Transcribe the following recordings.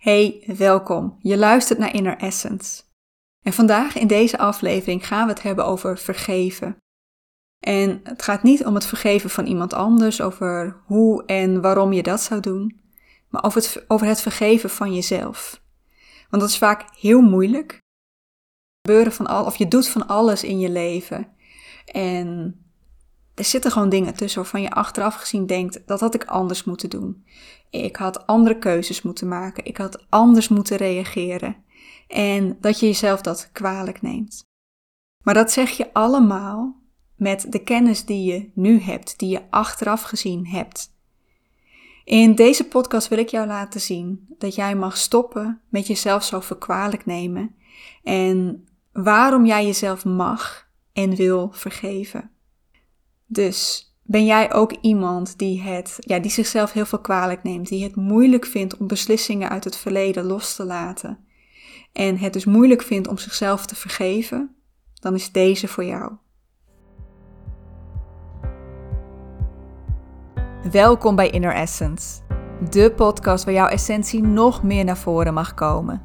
Hey, welkom. Je luistert naar Inner Essence. En vandaag in deze aflevering gaan we het hebben over vergeven. En het gaat niet om het vergeven van iemand anders, over hoe en waarom je dat zou doen, maar over het, over het vergeven van jezelf. Want dat is vaak heel moeilijk. Gebeuren van al, of je doet van alles in je leven. En er zitten gewoon dingen tussen waarvan je achteraf gezien denkt, dat had ik anders moeten doen. Ik had andere keuzes moeten maken. Ik had anders moeten reageren. En dat je jezelf dat kwalijk neemt. Maar dat zeg je allemaal met de kennis die je nu hebt, die je achteraf gezien hebt. In deze podcast wil ik jou laten zien dat jij mag stoppen met jezelf zo verkwalijk nemen en waarom jij jezelf mag en wil vergeven. Dus ben jij ook iemand die, het, ja, die zichzelf heel veel kwalijk neemt, die het moeilijk vindt om beslissingen uit het verleden los te laten en het dus moeilijk vindt om zichzelf te vergeven? Dan is deze voor jou. Welkom bij Inner Essence, de podcast waar jouw essentie nog meer naar voren mag komen.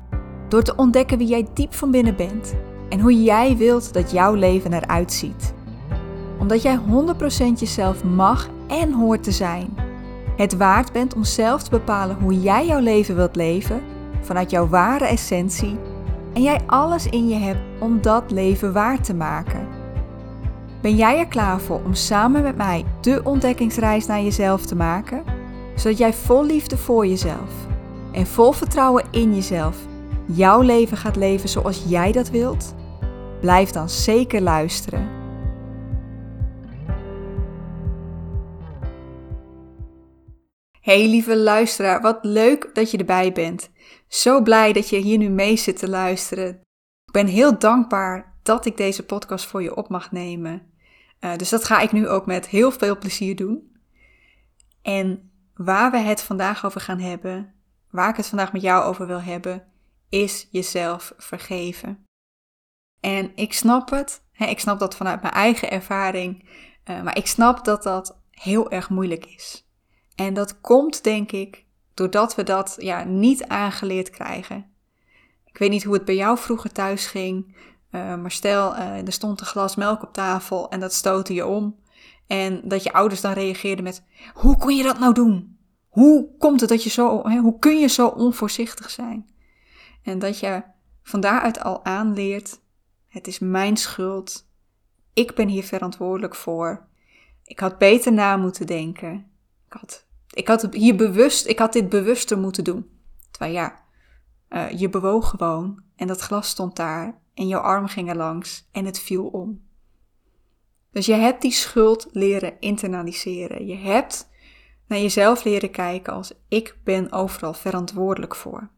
Door te ontdekken wie jij diep van binnen bent en hoe jij wilt dat jouw leven eruit ziet omdat jij 100% jezelf mag en hoort te zijn. Het waard bent om zelf te bepalen hoe jij jouw leven wilt leven vanuit jouw ware essentie en jij alles in je hebt om dat leven waar te maken. Ben jij er klaar voor om samen met mij de ontdekkingsreis naar jezelf te maken, zodat jij vol liefde voor jezelf en vol vertrouwen in jezelf jouw leven gaat leven zoals jij dat wilt? Blijf dan zeker luisteren. Hey lieve luisteraar, wat leuk dat je erbij bent. Zo blij dat je hier nu mee zit te luisteren. Ik ben heel dankbaar dat ik deze podcast voor je op mag nemen. Uh, dus dat ga ik nu ook met heel veel plezier doen. En waar we het vandaag over gaan hebben, waar ik het vandaag met jou over wil hebben, is jezelf vergeven. En ik snap het, hè, ik snap dat vanuit mijn eigen ervaring, uh, maar ik snap dat dat heel erg moeilijk is. En dat komt, denk ik, doordat we dat ja, niet aangeleerd krijgen. Ik weet niet hoe het bij jou vroeger thuis ging, uh, maar stel, uh, er stond een glas melk op tafel en dat stootte je om. En dat je ouders dan reageerden met: Hoe kon je dat nou doen? Hoe komt het dat je zo, hè, hoe kun je zo onvoorzichtig zijn? En dat je van daaruit al aanleert: Het is mijn schuld. Ik ben hier verantwoordelijk voor. Ik had beter na moeten denken. Ik had ik had, hier bewust, ik had dit bewuster moeten doen. Terwijl ja, uh, je bewoog gewoon en dat glas stond daar en jouw arm ging er langs en het viel om. Dus je hebt die schuld leren internaliseren. Je hebt naar jezelf leren kijken als ik ben overal verantwoordelijk voor.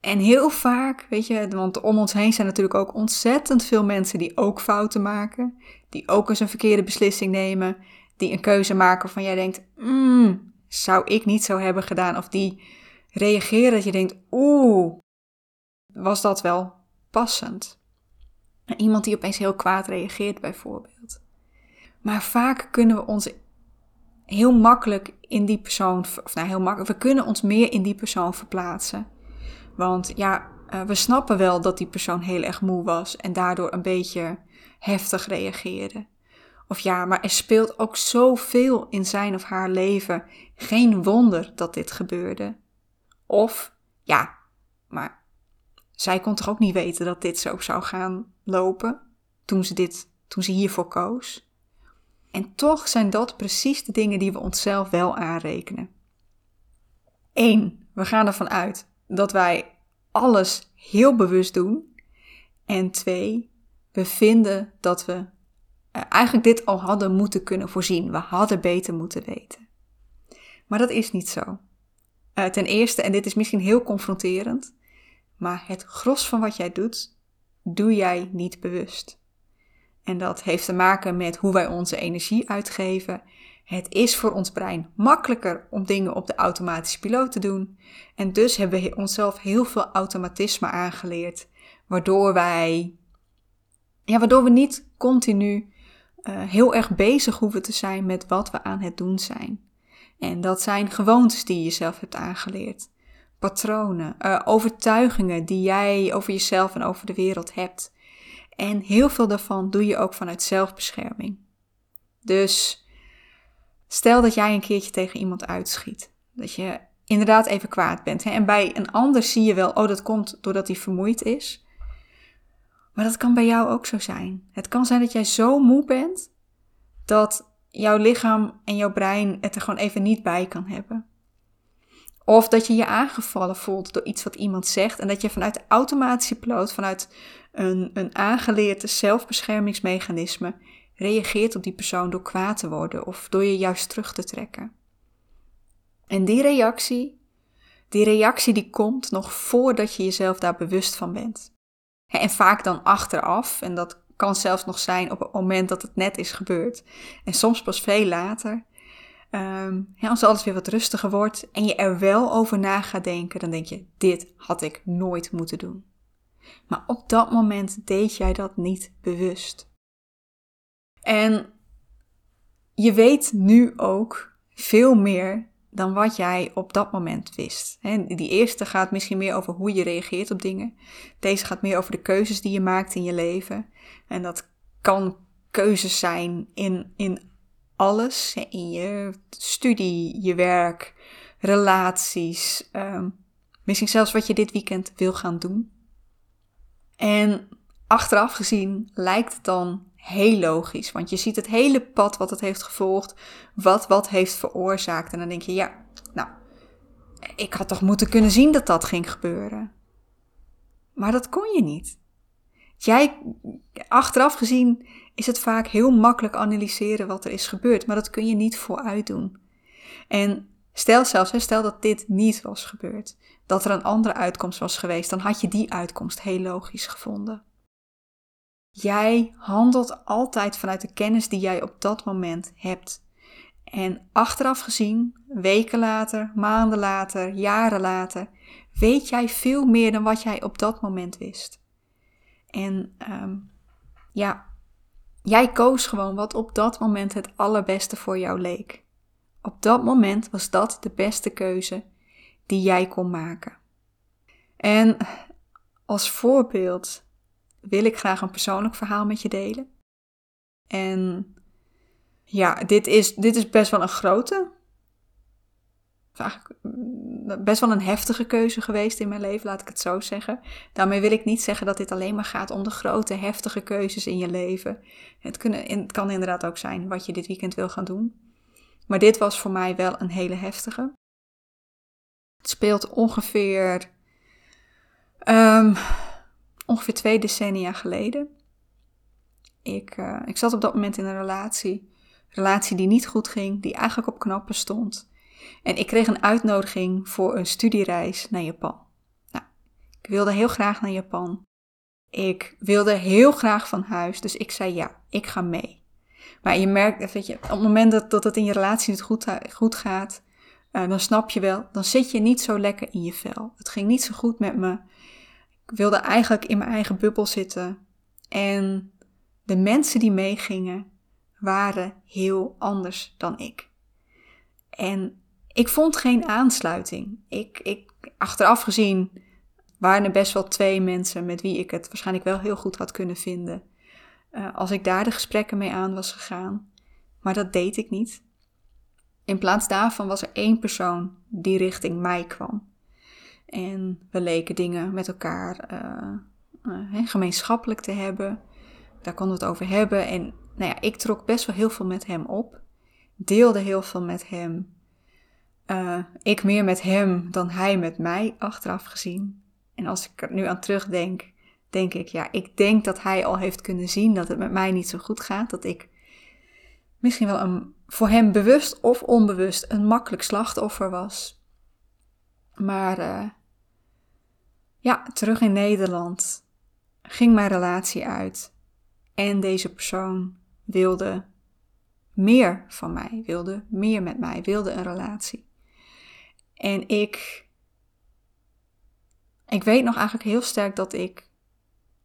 En heel vaak, weet je, want om ons heen zijn natuurlijk ook ontzettend veel mensen die ook fouten maken, die ook eens een verkeerde beslissing nemen, die een keuze maken van jij denkt, mm, zou ik niet zo hebben gedaan. Of die reageren dat je denkt, oeh, was dat wel passend? Iemand die opeens heel kwaad reageert bijvoorbeeld. Maar vaak kunnen we ons heel makkelijk in die persoon, of nou heel makkelijk, we kunnen ons meer in die persoon verplaatsen. Want ja, eh, we snappen wel dat die persoon heel erg moe was en daardoor een beetje heftig reageerde. Of ja, maar er speelt ook zoveel in zijn of haar leven. Geen wonder dat dit gebeurde. Of ja, maar zij kon toch ook niet weten dat dit zo zou gaan lopen toen ze, dit, toen ze hiervoor koos. En toch zijn dat precies de dingen die we onszelf wel aanrekenen. Eén, we gaan ervan uit dat wij alles heel bewust doen. En twee, we vinden dat we eigenlijk dit al hadden moeten kunnen voorzien. We hadden beter moeten weten. Maar dat is niet zo. Uh, ten eerste, en dit is misschien heel confronterend, maar het gros van wat jij doet, doe jij niet bewust. En dat heeft te maken met hoe wij onze energie uitgeven. Het is voor ons brein makkelijker om dingen op de automatische piloot te doen. En dus hebben we onszelf heel veel automatisme aangeleerd, waardoor wij, ja, waardoor we niet continu uh, heel erg bezig hoeven te zijn met wat we aan het doen zijn. En dat zijn gewoontes die je zelf hebt aangeleerd. patronen, uh, overtuigingen die jij over jezelf en over de wereld hebt. En heel veel daarvan doe je ook vanuit zelfbescherming. Dus stel dat jij een keertje tegen iemand uitschiet. Dat je inderdaad even kwaad bent. Hè? En bij een ander zie je wel, oh, dat komt doordat hij vermoeid is. Maar dat kan bij jou ook zo zijn. Het kan zijn dat jij zo moe bent dat jouw lichaam en jouw brein het er gewoon even niet bij kan hebben. Of dat je je aangevallen voelt door iets wat iemand zegt en dat je vanuit de automatische piloot, vanuit een, een aangeleerd zelfbeschermingsmechanisme, reageert op die persoon door kwaad te worden of door je juist terug te trekken. En die reactie, die reactie die komt nog voordat je jezelf daar bewust van bent. En vaak dan achteraf, en dat kan zelfs nog zijn op het moment dat het net is gebeurd. En soms pas veel later. Ja, als alles weer wat rustiger wordt en je er wel over na gaat denken, dan denk je: dit had ik nooit moeten doen. Maar op dat moment deed jij dat niet bewust. En je weet nu ook veel meer dan wat jij op dat moment wist. die eerste gaat misschien meer over hoe je reageert op dingen. Deze gaat meer over de keuzes die je maakt in je leven. En dat kan keuzes zijn in, in alles. In je studie, je werk, relaties. Ehm, misschien zelfs wat je dit weekend wil gaan doen. En achteraf gezien lijkt het dan heel logisch. Want je ziet het hele pad wat het heeft gevolgd, wat wat heeft veroorzaakt. En dan denk je, ja, nou, ik had toch moeten kunnen zien dat dat ging gebeuren. Maar dat kon je niet. Jij, achteraf gezien, is het vaak heel makkelijk analyseren wat er is gebeurd, maar dat kun je niet vooruit doen. En stel zelfs, stel dat dit niet was gebeurd, dat er een andere uitkomst was geweest, dan had je die uitkomst heel logisch gevonden. Jij handelt altijd vanuit de kennis die jij op dat moment hebt. En achteraf gezien, weken later, maanden later, jaren later, weet jij veel meer dan wat jij op dat moment wist. En um, ja, jij koos gewoon wat op dat moment het allerbeste voor jou leek. Op dat moment was dat de beste keuze die jij kon maken. En als voorbeeld wil ik graag een persoonlijk verhaal met je delen. En ja, dit is, dit is best wel een grote. Mm, best wel een heftige keuze geweest in mijn leven, laat ik het zo zeggen. Daarmee wil ik niet zeggen dat dit alleen maar gaat om de grote, heftige keuzes in je leven. Het, kunnen, het kan inderdaad ook zijn wat je dit weekend wil gaan doen. Maar dit was voor mij wel een hele heftige. Het speelt ongeveer um, ongeveer twee decennia geleden. Ik, uh, ik zat op dat moment in een relatie. Relatie die niet goed ging, die eigenlijk op knappen stond. En ik kreeg een uitnodiging voor een studiereis naar Japan. Nou, ik wilde heel graag naar Japan. Ik wilde heel graag van huis, dus ik zei ja, ik ga mee. Maar je merkt, weet je, op het moment dat, dat het in je relatie niet goed, goed gaat, dan snap je wel, dan zit je niet zo lekker in je vel. Het ging niet zo goed met me. Ik wilde eigenlijk in mijn eigen bubbel zitten. En de mensen die meegingen waren heel anders dan ik. En ik vond geen aansluiting. Ik, ik, achteraf gezien waren er best wel twee mensen met wie ik het waarschijnlijk wel heel goed had kunnen vinden. Uh, als ik daar de gesprekken mee aan was gegaan. Maar dat deed ik niet. In plaats daarvan was er één persoon die richting mij kwam. En we leken dingen met elkaar uh, gemeenschappelijk te hebben. Daar konden we het over hebben. En nou ja, ik trok best wel heel veel met hem op. Deelde heel veel met hem. Uh, ik meer met hem dan hij met mij, achteraf gezien. En als ik er nu aan terugdenk, denk ik, ja, ik denk dat hij al heeft kunnen zien dat het met mij niet zo goed gaat. Dat ik misschien wel een, voor hem bewust of onbewust een makkelijk slachtoffer was. Maar uh, ja, terug in Nederland ging mijn relatie uit. En deze persoon wilde meer van mij, wilde meer met mij, wilde een relatie. En ik, ik weet nog eigenlijk heel sterk dat ik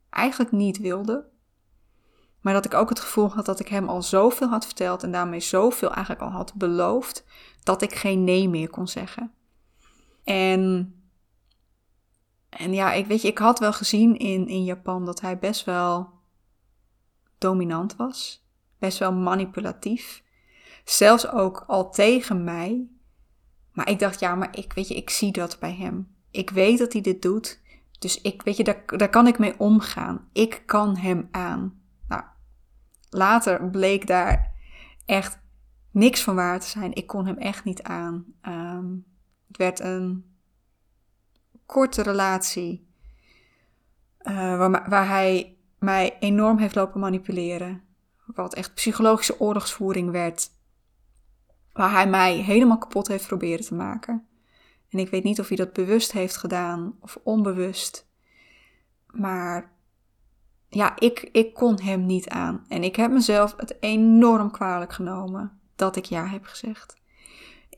eigenlijk niet wilde. Maar dat ik ook het gevoel had dat ik hem al zoveel had verteld en daarmee zoveel eigenlijk al had beloofd, dat ik geen nee meer kon zeggen. En En ja, ik weet je, ik had wel gezien in, in Japan dat hij best wel dominant was. Best wel manipulatief. Zelfs ook al tegen mij. Maar ik dacht, ja, maar ik weet je, ik zie dat bij hem. Ik weet dat hij dit doet. Dus ik weet je, daar, kan ik mee omgaan. Ik kan hem aan. Nou, later bleek daar echt niks van waar te zijn. Ik kon hem echt niet aan. Ehm, het werd een korte relatie. Uh, waar, waar, hij mij enorm heeft lopen manipuleren. Wat echt psychologische oorlogsvoering werd. Waar hij mij helemaal kapot heeft proberen te maken. En ik weet niet of hij dat bewust heeft gedaan of onbewust. Maar ja, ik, ik kon hem niet aan. En ik heb mezelf het enorm kwalijk genomen dat ik ja heb gezegd.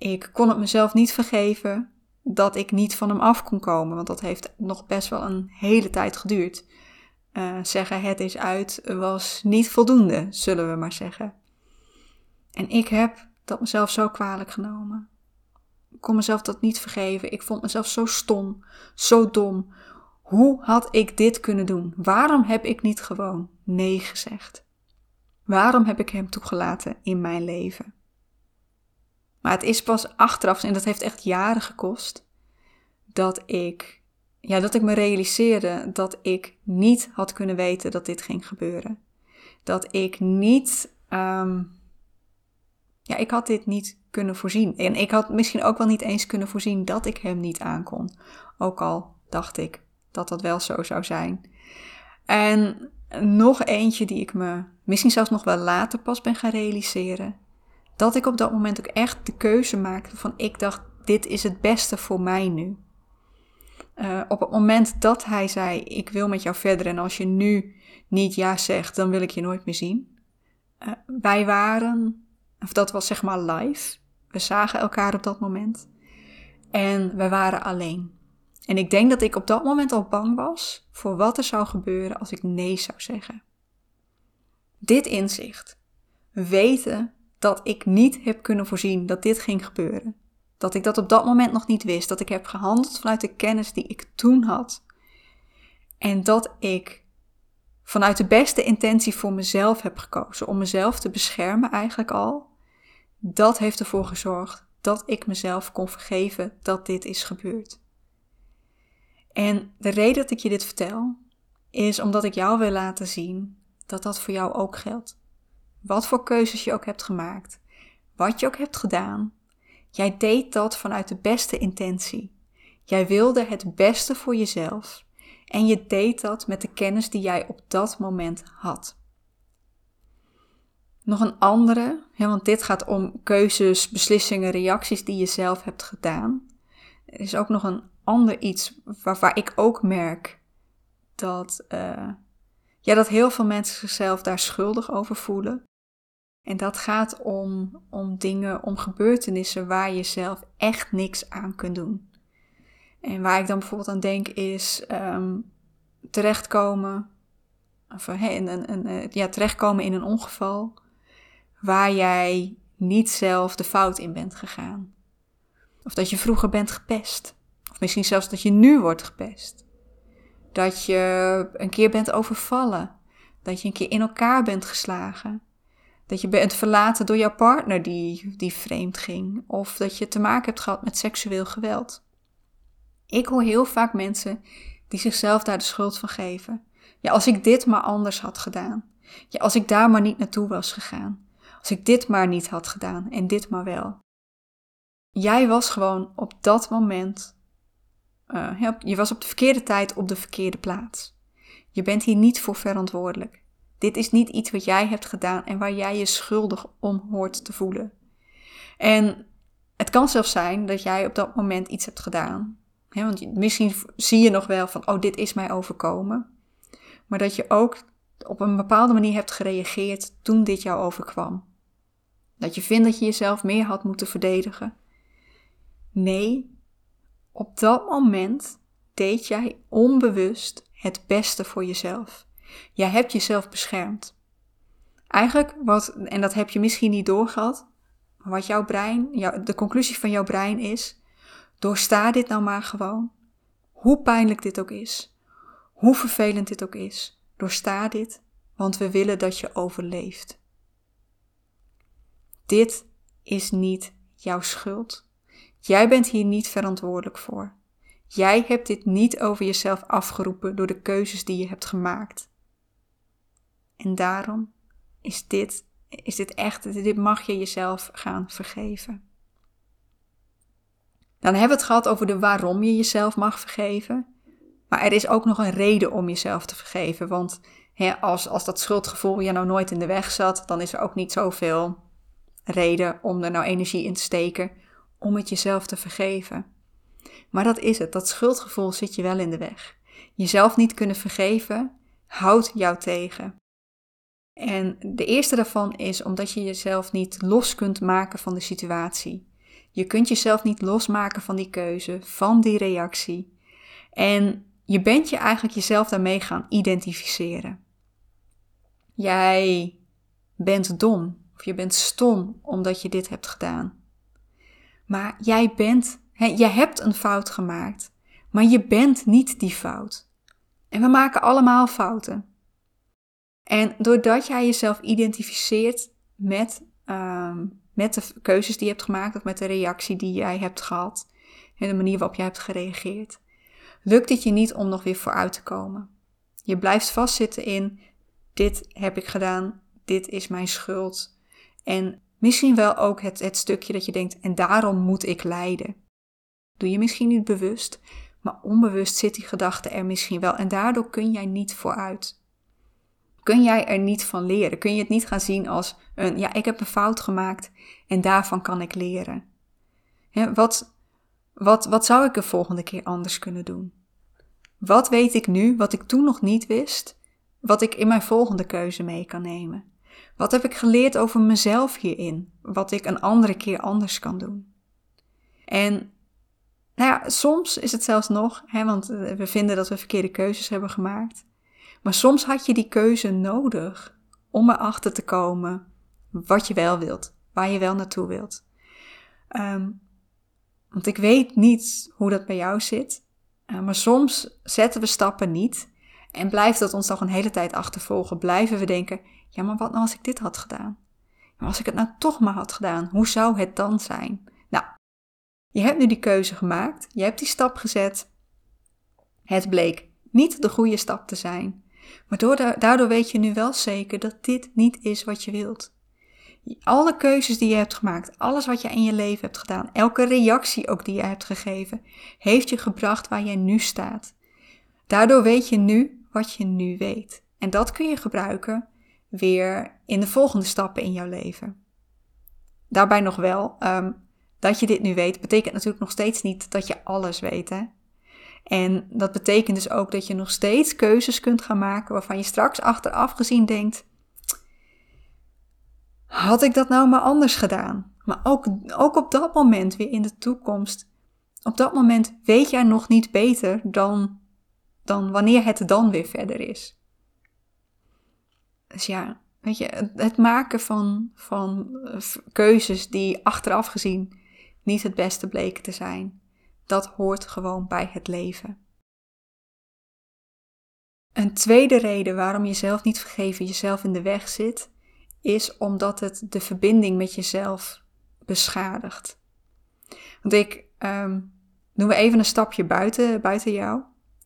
Ik kon het mezelf niet vergeven dat ik niet van hem af kon komen, want dat heeft nog best wel een hele tijd geduurd. Uh, zeggen het is uit was niet voldoende, zullen we maar zeggen. En ik heb dat mezelf zo kwalijk genomen. Ik kon mezelf dat niet vergeven. Ik vond mezelf zo stom, zo dom. Hoe had ik dit kunnen doen? Waarom heb ik niet gewoon nee gezegd? Waarom heb ik hem toegelaten in mijn leven? Maar het is pas achteraf, en dat heeft echt jaren gekost, dat ik, ja, dat ik me realiseerde dat ik niet had kunnen weten dat dit ging gebeuren. Dat ik niet, um, ja, ik had dit niet kunnen voorzien. En ik had misschien ook wel niet eens kunnen voorzien dat ik hem niet aankon. Ook al dacht ik dat dat wel zo zou zijn. En nog eentje die ik me misschien zelfs nog wel later pas ben gaan realiseren dat ik op dat moment ook echt de keuze maakte van ik dacht, dit is het beste voor mij nu. Uh, op het moment dat hij zei, ik wil met jou verder en als je nu niet ja zegt, dan wil ik je nooit meer zien. Uh, wij waren, of dat was zeg maar live, we zagen elkaar op dat moment en we waren alleen. En ik denk dat ik op dat moment al bang was voor wat er zou gebeuren als ik nee zou zeggen. Dit inzicht, weten dat ik niet heb kunnen voorzien dat dit ging gebeuren. Dat ik dat op dat moment nog niet wist. Dat ik heb gehandeld vanuit de kennis die ik toen had. En dat ik vanuit de beste intentie voor mezelf heb gekozen. Om mezelf te beschermen eigenlijk al. Dat heeft ervoor gezorgd dat ik mezelf kon vergeven dat dit is gebeurd. En de reden dat ik je dit vertel, is omdat ik jou wil laten zien dat dat voor jou ook geldt. Wat voor keuzes je ook hebt gemaakt, wat je ook hebt gedaan, jij deed dat vanuit de beste intentie. Jij wilde het beste voor jezelf en je deed dat met de kennis die jij op dat moment had. Nog een andere, want dit gaat om keuzes, beslissingen, reacties die je zelf hebt gedaan. Er is ook nog een ander iets waar, waar ik ook merk dat, uh, ja, dat heel veel mensen zichzelf daar schuldig over voelen. En dat gaat om, om dingen, om gebeurtenissen waar je zelf echt niks aan kunt doen. En waar ik dan bijvoorbeeld aan denk is um, terechtkomen, of, een, een, eh, ja, terechtkomen in een ongeval waar jij niet zelf de fout in bent gegaan. Of dat je vroeger bent gepest. Of misschien zelfs dat je nu wordt gepest. Dat je een keer bent overvallen. Dat je een keer in elkaar bent geslagen. Dat je bent verlaten door jouw partner die, die vreemd ging. Of dat je te maken hebt gehad met seksueel geweld. Ik hoor heel vaak mensen die zichzelf daar de schuld van geven. Ja, als ik dit maar anders had gedaan. Ja, als ik daar maar niet naartoe was gegaan. Als ik dit maar niet had gedaan en dit maar wel. Jij was gewoon op dat moment. Uh, je was op de verkeerde tijd op de verkeerde plaats. Je bent hier niet voor verantwoordelijk. Dit is niet iets wat jij hebt gedaan en waar jij je schuldig om hoort te voelen. En het kan zelfs zijn dat jij op dat moment iets hebt gedaan. want misschien zie je nog wel van, oh, dit is mij overkomen. Maar dat je ook op een bepaalde manier hebt gereageerd toen dit jou overkwam. Dat je vindt dat je jezelf meer had moeten verdedigen. Nee, op dat moment deed jij onbewust het beste voor jezelf. Jij hebt jezelf beschermd. Eigenlijk, wat, en dat heb je misschien niet doorgehad, wat jouw brein, de conclusie van jouw brein is, doorsta dit nou maar gewoon. Hoe pijnlijk dit ook is, hoe vervelend dit ook is, doorsta dit, want we willen dat je overleeft. Dit is niet jouw schuld. Jij bent hier niet verantwoordelijk voor. Jij hebt dit niet over jezelf afgeroepen door de keuzes die je hebt gemaakt. En daarom is dit, is dit echt, dit mag je jezelf gaan vergeven. Dan hebben we het gehad over de waarom je jezelf mag vergeven. Maar er is ook nog een reden om jezelf te vergeven. Want als, als dat schuldgevoel je nou nooit in de weg zat, dan is er ook niet zoveel reden om er nou energie in te steken om het jezelf te vergeven. Maar dat is het, dat schuldgevoel zit je wel in de weg. Jezelf niet kunnen vergeven houdt jou tegen. En de eerste daarvan is omdat je jezelf niet los kunt maken van de situatie. Je kunt jezelf niet losmaken van die keuze, van die reactie. En je bent je eigenlijk jezelf daarmee gaan identificeren. Jij bent dom of je bent stom omdat je dit hebt gedaan. Maar jij bent, hè, je hebt een fout gemaakt, maar je bent niet die fout. En we maken allemaal fouten. En doordat jij jezelf identificeert met, uh, met de keuzes die je hebt gemaakt of met de reactie die jij hebt gehad en de manier waarop jij hebt gereageerd, lukt het je niet om nog weer vooruit te komen. Je blijft vastzitten in dit heb ik gedaan, dit is mijn schuld. En misschien wel ook het, het stukje dat je denkt, en daarom moet ik lijden. Doe je misschien niet bewust, maar onbewust zit die gedachte er misschien wel. En daardoor kun jij niet vooruit. Kun jij er niet van leren? Kun je het niet gaan zien als een, ja, ik heb een fout gemaakt en daarvan kan ik leren? wat, wat, wat zou ik de volgende keer anders kunnen doen? Wat weet ik nu, wat ik toen nog niet wist, wat ik in mijn volgende keuze mee kan nemen? Wat heb ik geleerd over mezelf hierin, wat ik een andere keer anders kan doen? En nou ja, soms is het zelfs nog, hè, want eh, we vinden dat we verkeerde keuzes hebben gemaakt. Maar soms had je die keuze nodig om erachter te komen wat je wel wilt, waar je wel naartoe wilt. Ehm, want ik weet niet hoe dat bij jou zit, uh, maar soms zetten we stappen niet en blijft dat ons toch een hele tijd achtervolgen. Blijven we denken, ja maar wat nou als ik dit had gedaan? Maar als ik het nou toch maar had gedaan, hoe zou het dan zijn? Nou, je hebt nu die keuze gemaakt, je hebt die stap gezet. Het bleek niet de goede stap te zijn. Maar daardoor weet je nu wel zeker dat dit niet is wat je wilt. Alle keuzes die je hebt gemaakt, alles wat je in je leven hebt gedaan, elke reactie ook die je hebt gegeven, heeft je gebracht waar jij nu staat. Daardoor weet je nu wat je nu weet. En dat kun je gebruiken weer in de volgende stappen in jouw leven. Daarbij nog wel, um, dat je dit nu weet, betekent natuurlijk nog steeds niet dat je alles weet. Hè? En dat betekent dus ook dat je nog steeds keuzes kunt gaan maken waarvan je straks achteraf gezien denkt: had ik dat nou maar anders gedaan? Maar ook, ook op dat moment weer in de toekomst, op dat moment weet jij nog niet beter dan, dan wanneer het dan weer verder is. Dus ja, weet je, het maken van, van eh, keuzes die achteraf gezien niet het beste bleken te zijn dat hoort gewoon bij het leven. Een tweede reden waarom jezelf niet vergeven jezelf in de weg zit, is omdat het de verbinding met jezelf beschadigt. Want ik um, doen we even een stapje buiten, buiten jou.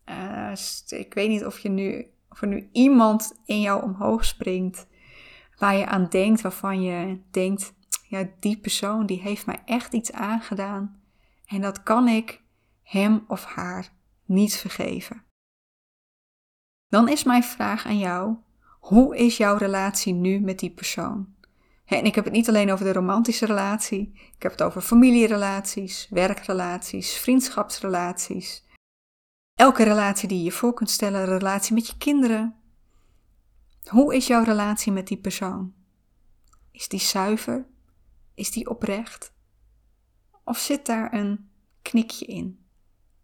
Uh, ik weet niet of, je nu, of er nu iemand in jou omhoog springt waar je aan denkt, waarvan je denkt, ja, die persoon die heeft mij echt iets aangedaan en dat kan ik hem of haar niet vergeven. Dan is mijn vraag aan jou: hoe is jouw relatie nu met die persoon? En ik heb het niet alleen over de romantische relatie, ik heb het over familierelaties, werkrelaties, vriendschapsrelaties. Elke relatie die je voor kunt stellen, een relatie met je kinderen. Hoe is jouw relatie met die persoon? Is die zuiver? Is die oprecht? Of zit daar een knikje in?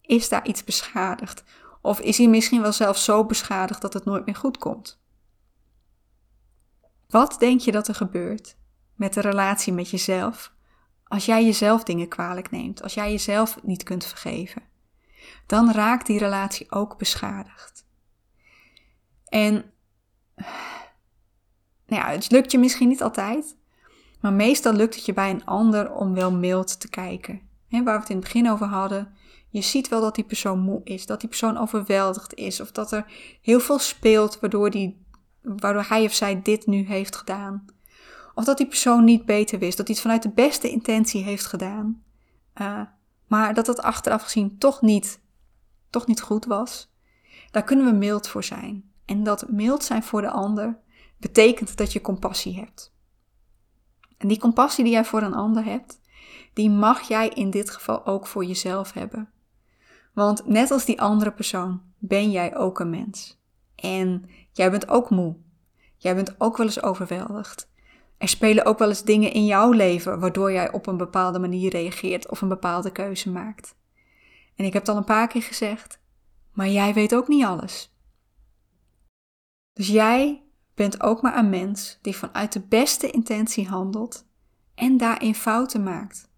Is daar iets beschadigd? Of is hij misschien wel zelfs zo beschadigd dat het nooit meer goed komt? Wat denk je dat er gebeurt met de relatie met jezelf als jij jezelf dingen kwalijk neemt, als jij jezelf niet kunt vergeven? dan raakt die relatie ook beschadigd. En nou ja, het lukt je misschien niet altijd, maar meestal lukt het je bij een ander om wel mild te kijken. He, waar we het in het begin over hadden, je ziet wel dat die persoon moe is, dat die persoon overweldigd is, of dat er heel veel speelt waardoor, die, waardoor hij of zij dit nu heeft gedaan. Of dat die persoon niet beter wist, dat hij het vanuit de beste intentie heeft gedaan. Uh, maar dat het achteraf gezien toch niet, toch niet goed was. Daar kunnen we mild voor zijn. En dat mild zijn voor de ander betekent dat je compassie hebt. En die compassie die jij voor een ander hebt, die mag jij in dit geval ook voor jezelf hebben. Want net als die andere persoon ben jij ook een mens. En jij bent ook moe. Jij bent ook wel eens overweldigd. Er spelen ook wel eens dingen in jouw leven waardoor jij op een bepaalde manier reageert of een bepaalde keuze maakt. En ik heb het al een paar keer gezegd, maar jij weet ook niet alles. Dus jij bent ook maar een mens die vanuit de beste intentie handelt en daarin fouten maakt.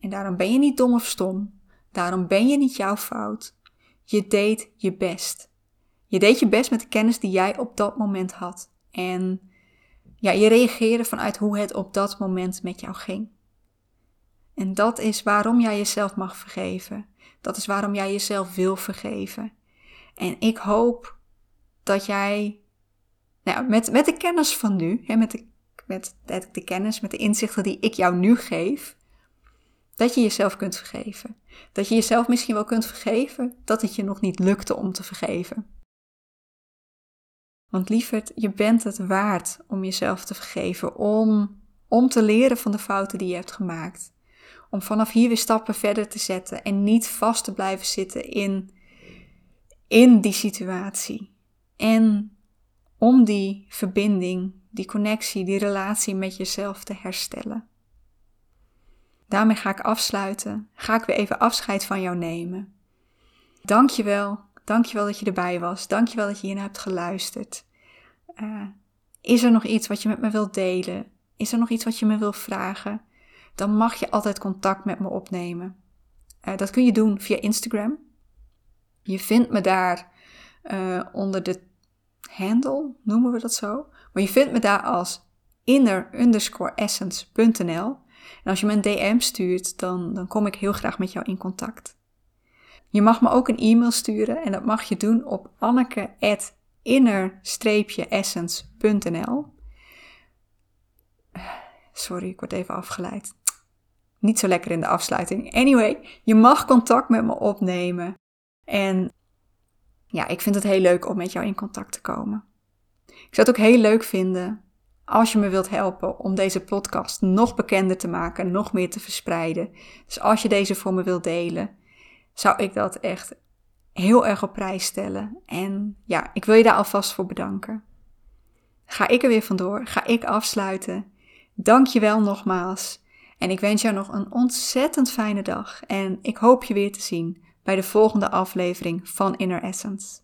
En daarom ben je niet dom of stom, daarom ben je niet jouw fout. Je deed je best. Je deed je best met de kennis die jij op dat moment had. En ja, je reageerde vanuit hoe het op dat moment met jou ging. En dat is waarom jij jezelf mag vergeven. Dat is waarom jij jezelf wil vergeven. En ik hoop dat jij, nou, met, met de kennis van nu, hè, met, de, met de, kennis, met de inzichten die ik jou nu geef, dat je jezelf kunt vergeven. Dat je jezelf misschien wel kunt vergeven dat het je nog niet lukte om te vergeven. Want lieverd, je bent het waard om jezelf te vergeven, om, om te leren van de fouten die je hebt gemaakt. Om vanaf hier weer stappen verder te zetten en niet vast te blijven zitten in, in die situatie. En om die verbinding, die connectie, die relatie met jezelf te herstellen. Daarmee ga ik afsluiten. Ga ik weer even afscheid van jou nemen. Dankjewel Dankjewel dat je erbij was. Dankjewel dat je hier hebt geluisterd. Uh, is er nog iets wat je met me wilt delen? Is er nog iets wat je me wilt vragen? Dan mag je altijd contact met me opnemen. Uh, dat kun je doen via Instagram. Je vindt me daar uh, onder de handle, noemen we dat zo. Maar je vindt me daar als inner-essence.nl. En als je me een DM stuurt, dan, dan kom ik heel graag met jou in contact. Je mag me ook een e-mail sturen en dat mag je doen op anneke.inner-essence.nl Sorry, ik word even afgeleid. Niet zo lekker in de afsluiting. Anyway, je mag contact met me opnemen. En ja, ik vind het heel leuk om met jou in contact te komen. Ik zou het ook heel leuk vinden als je me wilt helpen om deze podcast nog bekender te maken, nog meer te verspreiden. Dus als je deze voor me wilt delen, zou ik dat echt heel erg op prijs stellen. En ja, ik wil je daar alvast voor bedanken. Ga ik er weer vandoor, ga ik afsluiten. Dank je wel nogmaals. En ik wens jou nog een ontzettend fijne dag. En ik hoop je weer te zien bij de volgende aflevering van Inner Essence.